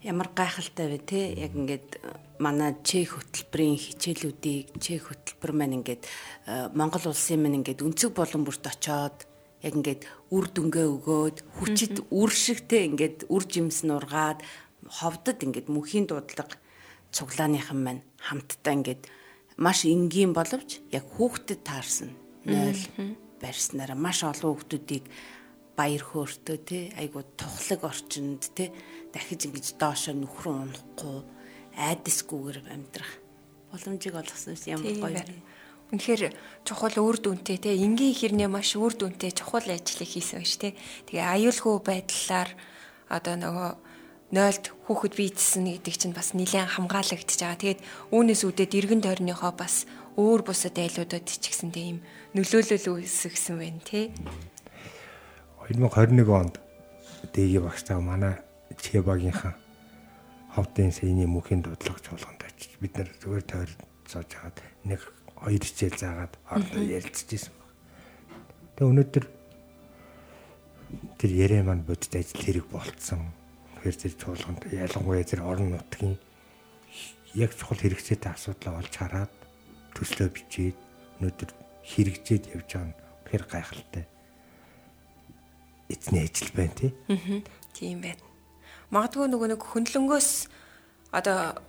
Ямар гайхалтай вэ те? Яг ингээд манай чех хөтөлбөрийн хичээлүүдийг чех хөтөлбөр маань ингээд э, Монгол улсын маань ингээд өнцөг болон бүрт очоод яг ингээд үр дүнгээ өгөөд хүчит үр шигтэй ингээд үр жимс нургаад ховдод ингээд мөхийн дуудлага цуглааныхан маань хамтдаа ингээд маш энгийн боловч яг хүүхдэд таарсан 0 барьснараа маш олон хүүхдүүдийг баяр хөөртөө тий айгуу тухлаг орчинд тий дахиж ингэж доошо нөхрөн унахгүй айдасгүйгээр амьдрах боломжийг олгосон ямар гоё Үнэхээр чухал үр дүнтэй те энгийн хэрнээ маш үр дүнтэй чухал ажлыг хийсэн байж те. Тэгээ аюулгүй байдлаар одоо нөгөө нойлд хүүхэд бийтсэн гэдэг чинь бас нэлээд хамгаалагдчихж байгаа. Тэгээд үүнээс үүдээд эргэн тойрныхоо бас өөр бусад айлуудад ч гэсэндээ ийм нөлөөлөл үүсгэсэн байна тий. 2021 онд дэгийн багштаа манай Чебагийнхаа ховдын сэний мөхийн дуудлагч болгонд очиж бид нар зүгээр тойр цааж хагаад нэг хоёр хичээл заагаад хоорондоо ярилцчихсэн баг. Тэгээ өнөөдөр тэр ярээ маань бодит ажил хэрэг болцсон Тэгэхээр тэр чуулганд ялангуяа тэр орон нутгийн яг чухал хэрэгцээтэй асуудлаа олж хараад төслөө бичээд өнөөдөр хэрэгжээд явж байгаа нь тэгэхээр гайхалтай. Эзний ажил байна тий. Аа. Тийм байна. Магадгүй нөгөө нэг хөндлөнгөөс одоо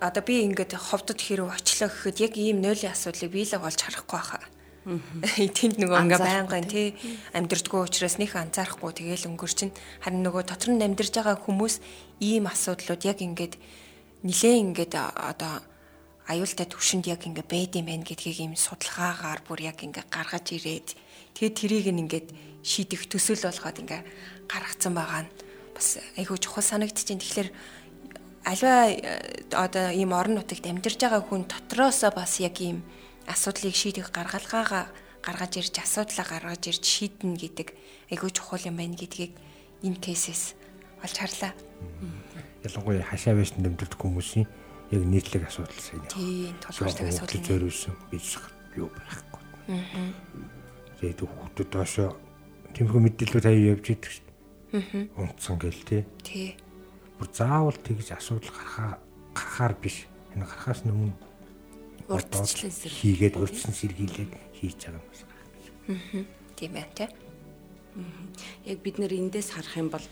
одоо би ингээд ховдод хэрэг очлоо гэхэд яг ийм нойлын асуудлыг биелэг олж харахгүй байхаа. Тэнд нөгөө ингээ байнгын тий. амьдрдггүй учраас нөх анзаарахгүй. Тэгэл өнгөр чинь харин нөгөө дотор нь амьдарж байгаа хүмүүс ийм асуудлууд яг ингээд нилээ ингээд одоо аюултай төвшөнд яг ингээ байд юм байна гэдгийг ийм судалгаагаар бүр яг ингээ гаргаж ирээд тэгээд тэрийг ингээд шийдэх төсөөл болгоод ингээ гаргацсан байгаа нь бас айгүй чухал санагдчихээн. Тэгэхээр альва э, одоо ийм орон нутагт амьдарж байгаа хүн дотроосоо бас яг ийм асуудлыг шийдэх гаргалгаагаа гаргаж ирж асуудлаа гаргаж ирж шийднэ гэдэг айгүй чухал юм байна гэдгийг энэ кейсээс олж харлаа. Ялангуяа хашаа байшин дэмдэлт хүмүүсийн яг нийтлэг асуудал сайн. Тийм, тулгууртай асуудал зориулсан бич юу байхгүй. Аа. Тэгээд хүүхдүүд доошо тиймэрхүү мэдээлэл таяа явж. Аа. Унтсан гэл тий. Тий. Бүр заавал тэгж асуудал гарахаа гарахаар биш. Энэ гарахаас өмнө урдчлан хийгээд урдсан сэргийлээд хийж байгаа юм байна. Тийм ээ тий. Яг бид нэр эндээс харах юм бол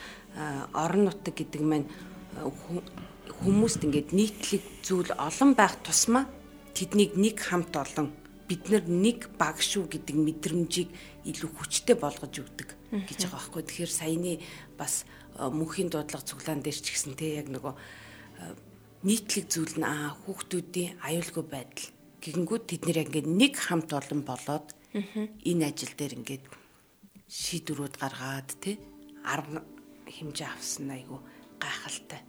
орон нутаг гэдэг маань хүмүүст ингээд нийтлэг зүйл олон байх тусмаа тэднийг нэг хамт олон бид нар нэг баг шүү гэдэг мэдрэмжийг илүү хүчтэй болгож өгдөг гэж байгаа байхгүй. Тэгэхээр саяны бас мөнхийн дуудлага цуглаан дээр ч гэсэн те яг нөгөө нийтлэг зүйл нь аа хүүхдүүдийн аюулгүй байдал гэнгүүт тэд нэр ингээд нэг хамт олон болоод энэ ажил дээр ингээд шийдвэрүүд гаргаад те арга хэмжээ авсан айгу гайхалтай.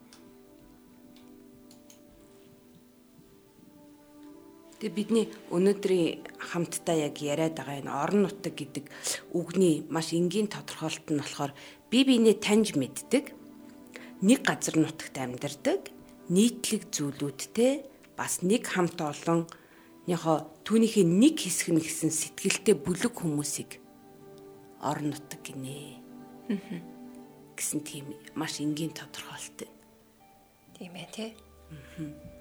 Тэгээ бидний өнөөдрийн хамтдаа яг яриад байгаа энэ орон нутаг гэдэг үгний маш энгийн тодорхойлолт нь болохоор бие биенээ таньж мэддэг, нэг газар нутагт амьдардаг, нийтлэг зүйлүүдтэй бас нэг хамт олон нөхө түүнийхээ нэг хэсэг нь гэсэн сэтгэлтэй бүлэг хүмүүсийг орон нутаг гинэ. гэсэн тийм маш энгийн тодорхойлолт. Тийм ээ тий. Аа.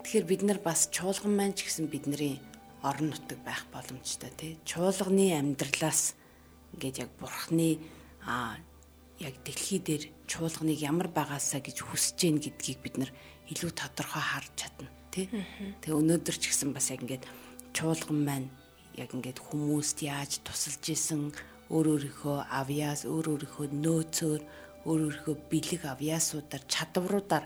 Тэгэхээр бид нар бас чуулган маань ч гэсэн бидний орон нутаг байх боломжтой тий. Чуулганы амьдралаас ингээд яг бурхны аа яг дэлхий дээр чуулганыг ямар байгаасаа гэж хүсэж гин гэдгийг бид нар илүү тодорхой харж чадна тий. Тэгээ өнөөдөр ч гэсэн бас яг ингээд чуулган маань яг ингээд хүмүүст яаж тусалж исэн өөр өөрийнхөө авьяас өөр өөрийнхөө нөөцөөр өөр өөрийнхөө бэлэг авьяасуудаар чадваруудаар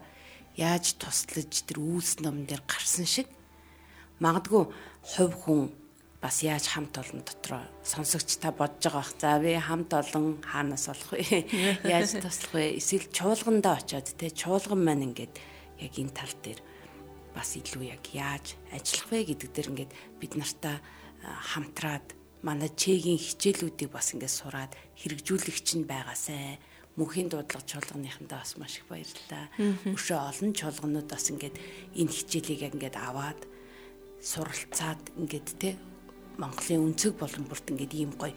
яаж туслаж тэр үйлс ном дээр гарсан шиг магадгүй хувь хүн бас яаж хамт олон дотроо сонсогч та бодож байгаа бах. За би хамт олон хаанаас болох вэ? Яаж туслах вэ? Эсвэл чуулгандаа очиод те чуулган маань ингээд яг энэ тал дээр бас илүү яг яаж ажиллах вэ гэдэг дээр ингээд бид нартаа хамтраад манай чегийн хичээлүүдийг бас ингээд сураад хэрэгжүүлэгч нь байгаасай мөнхийн дуудлага чуулганыхандаа бас маш их баярлалаа. Өшөө олон чуулганууд бас ингээд энэ хичээлийг ингээд аваад суралцаад ингээд те Монголын өнцөг болон бүрт ингээд ийм гоё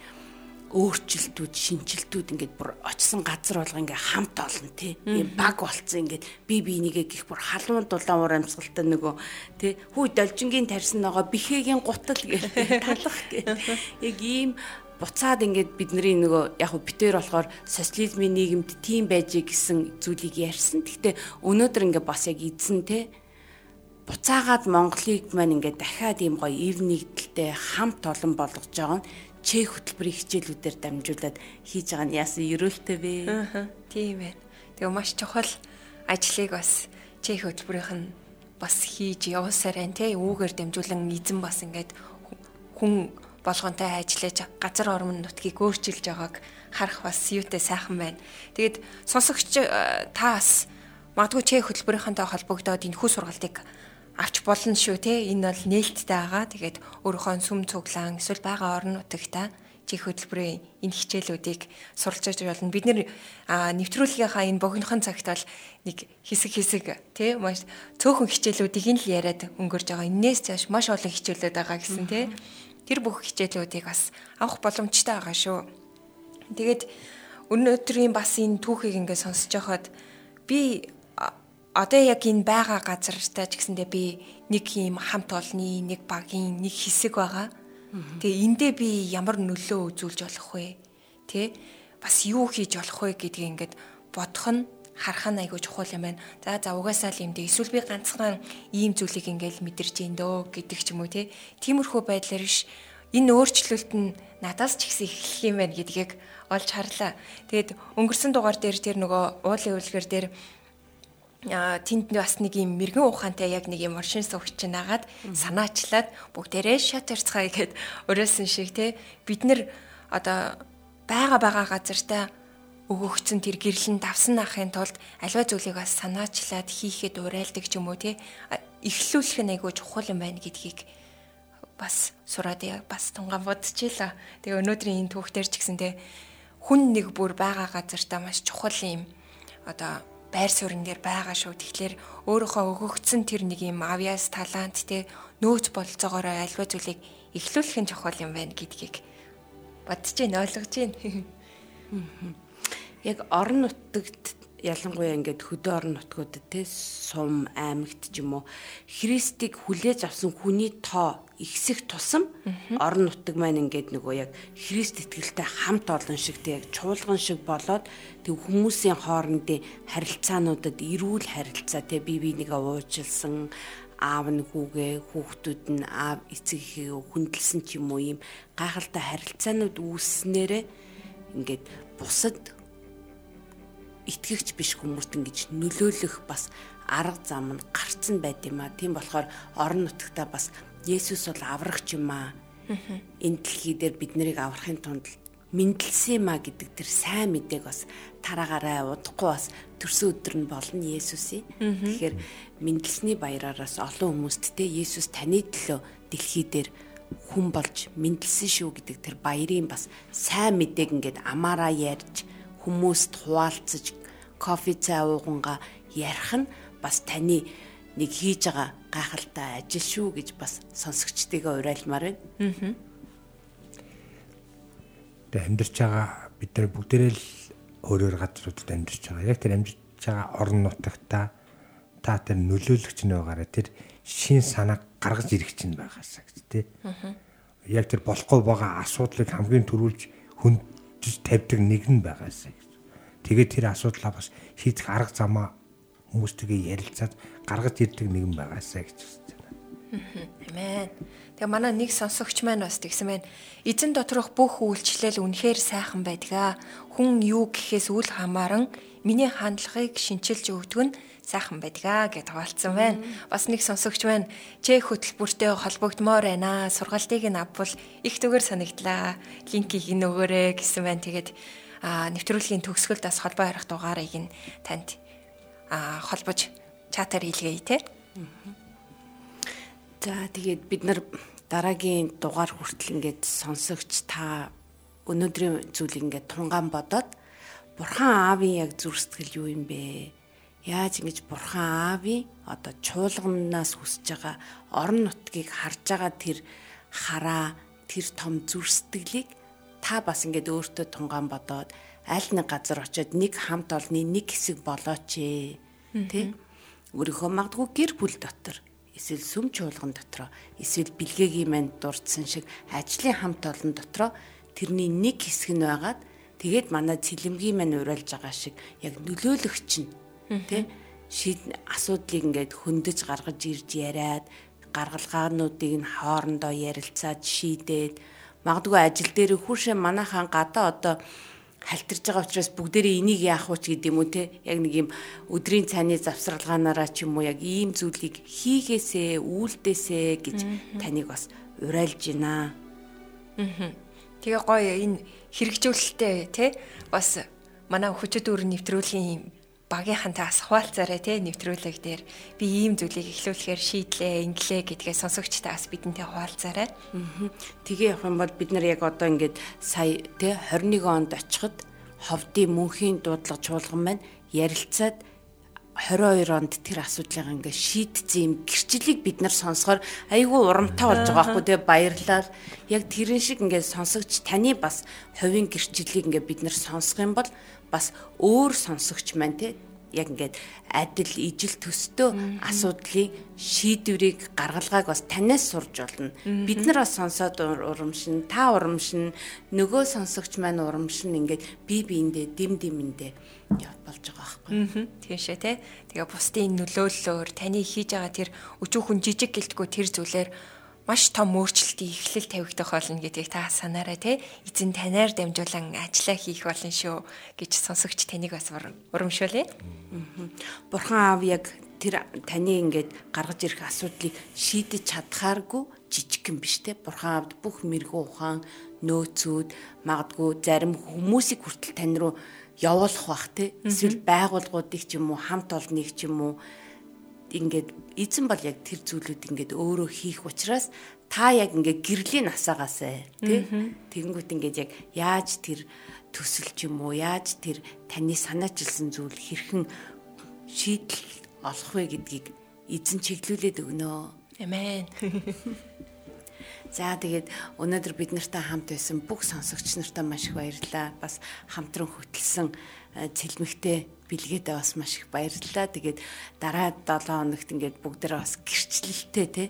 өөрчлөлтүүд, шинжилтүүд ингээд бүр очсон газар болго ингээд хамт олон тий. Ийм баг болцсон ингээд би бинийгээ гих бүр халуун дулаан уур амьсгалтай нөгөө тий. Хүй должингийн тарьсан байгаа бихэгийн гутал гэх талах гэх. Яг ийм буцаад ингээд бидний нөгөө яг битээр болохоор социализмын нийгэмд тийм байж гэсэн зүйлийг ярьсан. Гэхдээ өнөөдөр ингээд бас яг эзэн те буцаагаад Монголыг маань ингээд дахиад ийм гоё ив нэгдэлтэй хамт олон болгож байгаа нь чех хөтөлбөрийн хичээлүүдээр дамжуулаад хийж байгаа нь яасан ерөөлтэй вэ? Аа тийм ээ. Тэгээ маш чухал ажлыг бас чех хөтөлбөрийнх нь бас хийж явуулсаар байна те. Үүгээр дамжуулан эзэн бас ингээд хүн болгонтой ажиллаж газар ормон нутгийг өөрчилж байгааг харах бас юутай сайхан байна. Тэгэд сонсогч э, таас магадгүй чэ хөтөлбөрийнхэнтэй холбогдоод энэ хүү сургалтыг авч болно шүү те энэ бол нээлттэй байгаа. Тэгээд өөрийнхөө сүм цуглаан эсвэл байгаа орон нутагта чих хөтөлбөрийн энэ хичээлүүдийг суралцж болно. Бид нэр нэвтрүүлгийнхаа энэ богинохон цагт бол нэг хэсэг хэсэг тий маш цөөхөн хичээлүүдийг нь л яриад өнгөрж байгаа. Иннээс цааш маш олон хичээлүүд байгаа гэсэн тий тэр бүх хичээлүүдийг бас авах боломжтой байгаа шүү. Тэгээд өнөөдрийн бас энэ түүхийг ингээд сонсож байхад би одоо яг энэ байгаа газартаа ч гэсэндээ би нэг юм хамт олны нэг багийн нэг хэсэг байгаа. Тэгээ эндээ би ямар нөлөө үзүүлж болох вэ? Тэ? Бас юу хийж болох вэ гэдгийг ингээд бодох нь харах нь айгүй чухал юм байна. За за угаасаа л юм дээ. Эсвэл би ганцхан ийм зүйлийг ингээл мэдэрч ин дөө гэдэг ч юм уу те. Тиймэрхүү байдлаар ш энэ өөрчлөлт нь надаас ч ихсэн эхлэх юм байна гэдгийг олж харлаа. Тэгээд өнгөрсөн дугаар дээр тэр нөгөө уулын үлгэр дээр а тэнд бас нэг юм мэрэгэн ухаантай яг нэг юм оршин суугч нагаад санаачлаад бүгдээрээ шат ярьцгаая гэд өрөөсөн шиг те бид нар одоо бага бага газартаа өгөгдсөн тэр гэрлэн давсан ахын тулд альва зүйлийг бас санаачлаад хийхэд урайлдаг ч юм уу тий эхлүүлэх нь айгүй чухал юм байна гэдгийг бас сураад бас тунгаан бодчихлаа. Тэгээ өнөөдрийн энэ түүхтэр ч гэсэнтэй хүн нэг бүр байгаа газартаа маш чухал юм одоо байр суурин дээр байгаа шүү. Тэгэхээр өөрөөхөө өгөгдсөн тэр нэг юм авьяас талант те нөөц болцоогоороо альва зүйлийг эхлүүлэх нь чухал юм байна гэдгийг бодож байна, ойлгож байна. яг орон нутагт ялангуяа ингээд хөдөө орон нутгуудад те сум аймагт ч юм уу Христийг хүлээж авсан хүний тоо ихсэх тусам орон нутаг маань ингээд нөгөө яг Христ итгэлтэй хамт олон шиг тэг яг чуулган шиг болоод тэг хүмүүсийн хоорондын харилцаануудад эрүүл харилцаа тэг бие бинийгээ уучлсан аав нь хүүгээ хүүхдүүд нь аав эцэг эхээ хүндэлсэн ч юм уу юм гайхалтай харилцаанууд үүснээрээ ингээд бусад итгэгч биш хүмүүст ингэж нөлөөлөх бас арга зам нь гарцсан байд юм а. Тийм болохоор орон нутгата бас Есүс бол аврагч юм аа. Энэ дэлхий дээр бид нарыг аврахын тулд мэдлсэн юм а гэдэг тэр сайн мэдээг бас тараагаараа удахгүй бас төрсөн өдөр нь болно Есүсийн. Тэгэхээр мэдлсний баяраараас олон хүмүүст те Есүс таны төлөө дэлхий дээр хүн болж мэдлсэн шүү гэдэг тэр баярын бас сайн мэдээг ингээд амаараа ярьж хүмүүст хуваалцаж кофе цай ууганга ярих нь бас таны нэг хийж байгаа гайхалтай ажил шүү гэж бас сонсогчдыгаа уриалмаар байна. Аа. Тэгээ амьдарч байгаа бид нар бүгдээрээ л өөрөөр газруудад амьдарч байгаа. Яг тэр амьдарч байгаа орон нутагта та тэр нөлөөлөгч нь байгаараа тэр шин санаа гаргаж ирэх чинь байгаасаа гэж тий. Аа. Яг тэр болохгүй байгаа асуудлыг хамгийн түрүүлж хөндөж тавьдаг нэг нь байгаасаа гэж. Тэгээд тэр асуудлаа бас шийдэх арга замаа хүмүүстэйгээ ярилцаад гаргаж ирдэг нэгэн байгаасаа гэж хэлж байна. Амен. Тэгээ манай нэг сонсогч маань бас тэгсэн байна. Эзэн доторх бүх үйлчлэл үнэхээр сайхан байдгаа. Хүн юу гэхээс үл хамааран миний хандлагыг шинчилж өгдөг нь сайхан байдгаа гэд хаваалцсан байна. Бас нэг сонсогч байна. Чех хөтөлбөртэй холбогдмоор байна. Сургалтыг нь авбал их түгээр санагдлаа. Линкийг нь өгөөрэй гэсэн байна. Тэгээд нэвтрүүлгийн төгсгөлд бас холбоо харах дугаарыг нь танд холбож чатаар хэлгээе те. За тэгээд бид нар дараагийн дугаар хүртэл ингээд сонсогч та өнөөдрийн зүйлийг ингээд тунгаан бодоод бурхан аавын яг зүр сэтгэл юу юм бэ? Яаж ингэж бурхан аавын одоо чуулганаас хүсэж байгаа орон нутгийг харж байгаа тэр хараа тэр том зүр сэтгэлийг та бас ингээд өөртөө тунгаан бодоод аль нэг газар очиод нэг хамт олны нэг хэсэг болооч ээ. Тэ? өөрийнхөө магадгүй гэр бүл дотор эсвэл сүм чуулган дотроо эсвэл бэлгээгийн манд дурдсан шиг ажлын хамт олон дотроо тэрний нэг хэсэг нь байгаад тэгээд манай цэлэмгийн мань уриалж байгаа шиг яг нөлөөлөгч нь тий шийд асуудлыг ингээд хөндөж гаргаж ирж яриад гаргалгаануудыг нь хоорондоо ярилцаад шийдээд магадгүй ажил дээр хүүшээ манайхан гадаа одоо халтарж байгаа учраас бүгдээрээ энийг яах вэ гэдэг юм уу те яг нэг юм өдрийн цайны завсралгаанаараа ч юм уу яг ийм зүйлийг хийгээсээ үйлдээсээ гэж таныг бас уриалж байна. Аа. Тэгээ гоё энэ хэрэгжүүлэлттэй те бас манай хүчит өр нэвтрүүлгийн багийнхантай бас хуваалцаарай те нэвтрүүлэг дээр. Би ийм зүйлийг эхлүүлэхээр шийдлээ инглээ гэдгээ сонсогчтой бас бидэнтэй хуваалцаарай. Тэгээ явах юм бол бид нар яг одоо ингээд сая те 21 онд очиход ховдын мөнхийн дуудлага чуулган маань ярилцаад 22 онд тэр асуудлыг ингээ шийдсэн юм гэрчлэлийг бид нар сонсохоор айгүй урамтай болж байгаа байхгүй тэгээ баярлал. Яг тэрэн шиг ингээ сонсогч таны бас хувийн гэрчлэлийг ингээ бид нар сонсох юм бол бас өөр сонсогч маань те яг ингээд адил ижил төстөө асуудлыг шийдвэрийг гаргалгааг бас танаас сурж болно. Бид нар бас сонсоод урамшин, та урамшин, нөгөө сонсогч маань урамшин ингээд бие биендээ дэм дэмэндээ болж байгаа байхгүй. Тийшээ те. Тэгээ бусдын нөлөөллөөр таны хийж байгаа тэр өчүүхэн жижиг гэлтгүй тэр зүйлээр маш том өөрчлөлтийн эхлэл тавигдах болно гэдгийг та санаарай те. Эзэн танаар дамжуулан ажиллаа хийх болно шүү гэж сонсогч таныг бас урамшуулъя. Бурхан аав яг тэр таны ингээд гаргаж ирэх асуудлыг шийдэж чадхааргүй жижигхэн биш те. Бурхан аавд бүх мэрэгүү ухаан нөөцүүд магадгүй зарим хүмүүсийг хүртэл тань руу явуулах бах те. Эсвэл байгууллагуудыг ч юм уу хамт олныг ч юм уу ингээд эзэн бол яг тэр зүйлүүд ингээд өөрөө хийх учраас та яг ингээд гэрлийн насаагаасаа тий тэгэнгүүт ингээд яг яаж тэр төсөл ч юм уу яаж тэр таны санаачилсан зүйл хэрхэн шийдэл олох вэ гэдгийг эзэн чиглүүлээд өгнө. Амен. За тэгээд өнөөдөр бид нартай хамт байсан бүх сонсогч нартай маш их баярлалаа. Бас хамтран хөтлсөн цэлмэгтэй бэлгээдээ бас маш их баярлалаа. Тэгээд дараа 7 хоногт ингээд бүгдээрээ бас гэрчлэлтэй те.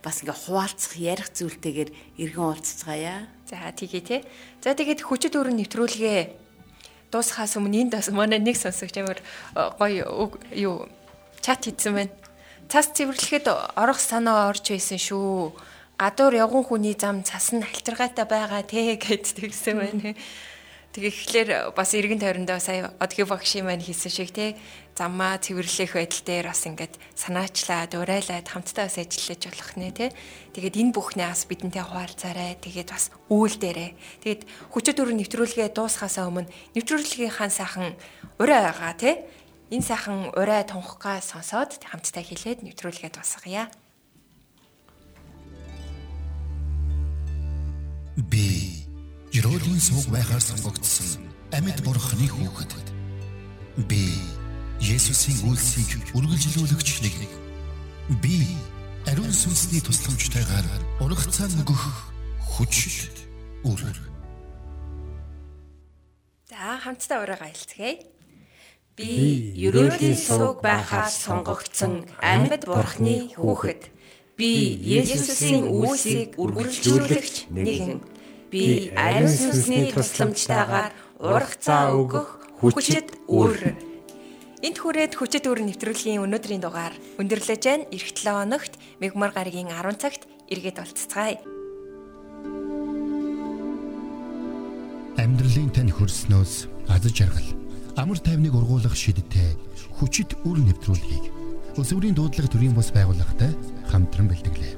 Бас ингээ хуваалцах ярих зүйлтэйгээр иргэн уулзцгаая. За тгий те. За тэгээд хүчит өрн нэвтрүүлгээ дуусахаас өмнө энд бас манай нэг сонсогч амар гоё юу чат хийсэн байна. Цас цэвэрлэхэд орох санаа орж байсан шүү. Гадуур явган хүний зам цас нь халчиргаатай байгаа те гэд тэгсэн байна. Тэгэхээр бас эргэн тойрондоо сая одгийн багшийн маань хийсэн шиг те замаа цэвэрлэх байдал дээр бас ингээд санаачлаад урайлаад хамтдаа бас ажиллаж болох нэ те. Тэгээд энэ бүхнээ бас бидэнтэй хуваалцаарай. Тэгээд бас үүл дээрээ. Тэгээд хүчит өрн нэвтрүүлгээ дуусхаасаа өмнө нэвтрүүлгийнхаа сайхан урай байгаа те. Энэ сайхан урай тунхгаа сонсоод хамтдаа хэлээд нэвтрүүлгээ дуусгая. Би Ерөөлийн сууг байхаар сонгогдсон амьд бурхны хүүхэд. Би Есүсийн үлсийг үргэлжлүүлэгч нэг. Би ариун сүнсний тусламжтайгаар урагцаа нөгөх хүч үр. За хамтдаа ураагаа хэлцгээе. Би ерөөлийн сууг байхаар сонгогдсон амьд бурхны хүүхэд. Би Есүсийн үлсийг үргэлжлүүлэгч нэгэн би ариун сүнсний тусламжтайгаар урах цаа өгөх хүчит үр. Энт хүрээд хүчит үр нэвтрүүлгийн өнөөдрийн дугаар өндөрлөж байна. Ирэх 7 хоногт мегмар гарагийн 10 цагт эргээд уулзцгаая. Амьдралын тань хөрснөөс аз жаргал амар тайвныг ургуулах шидтэй хүчит үр нэвтрүүлгийг өсвөрийн дуудлага төрийн бус байгууллагатай хамтран бэлтгэлээ.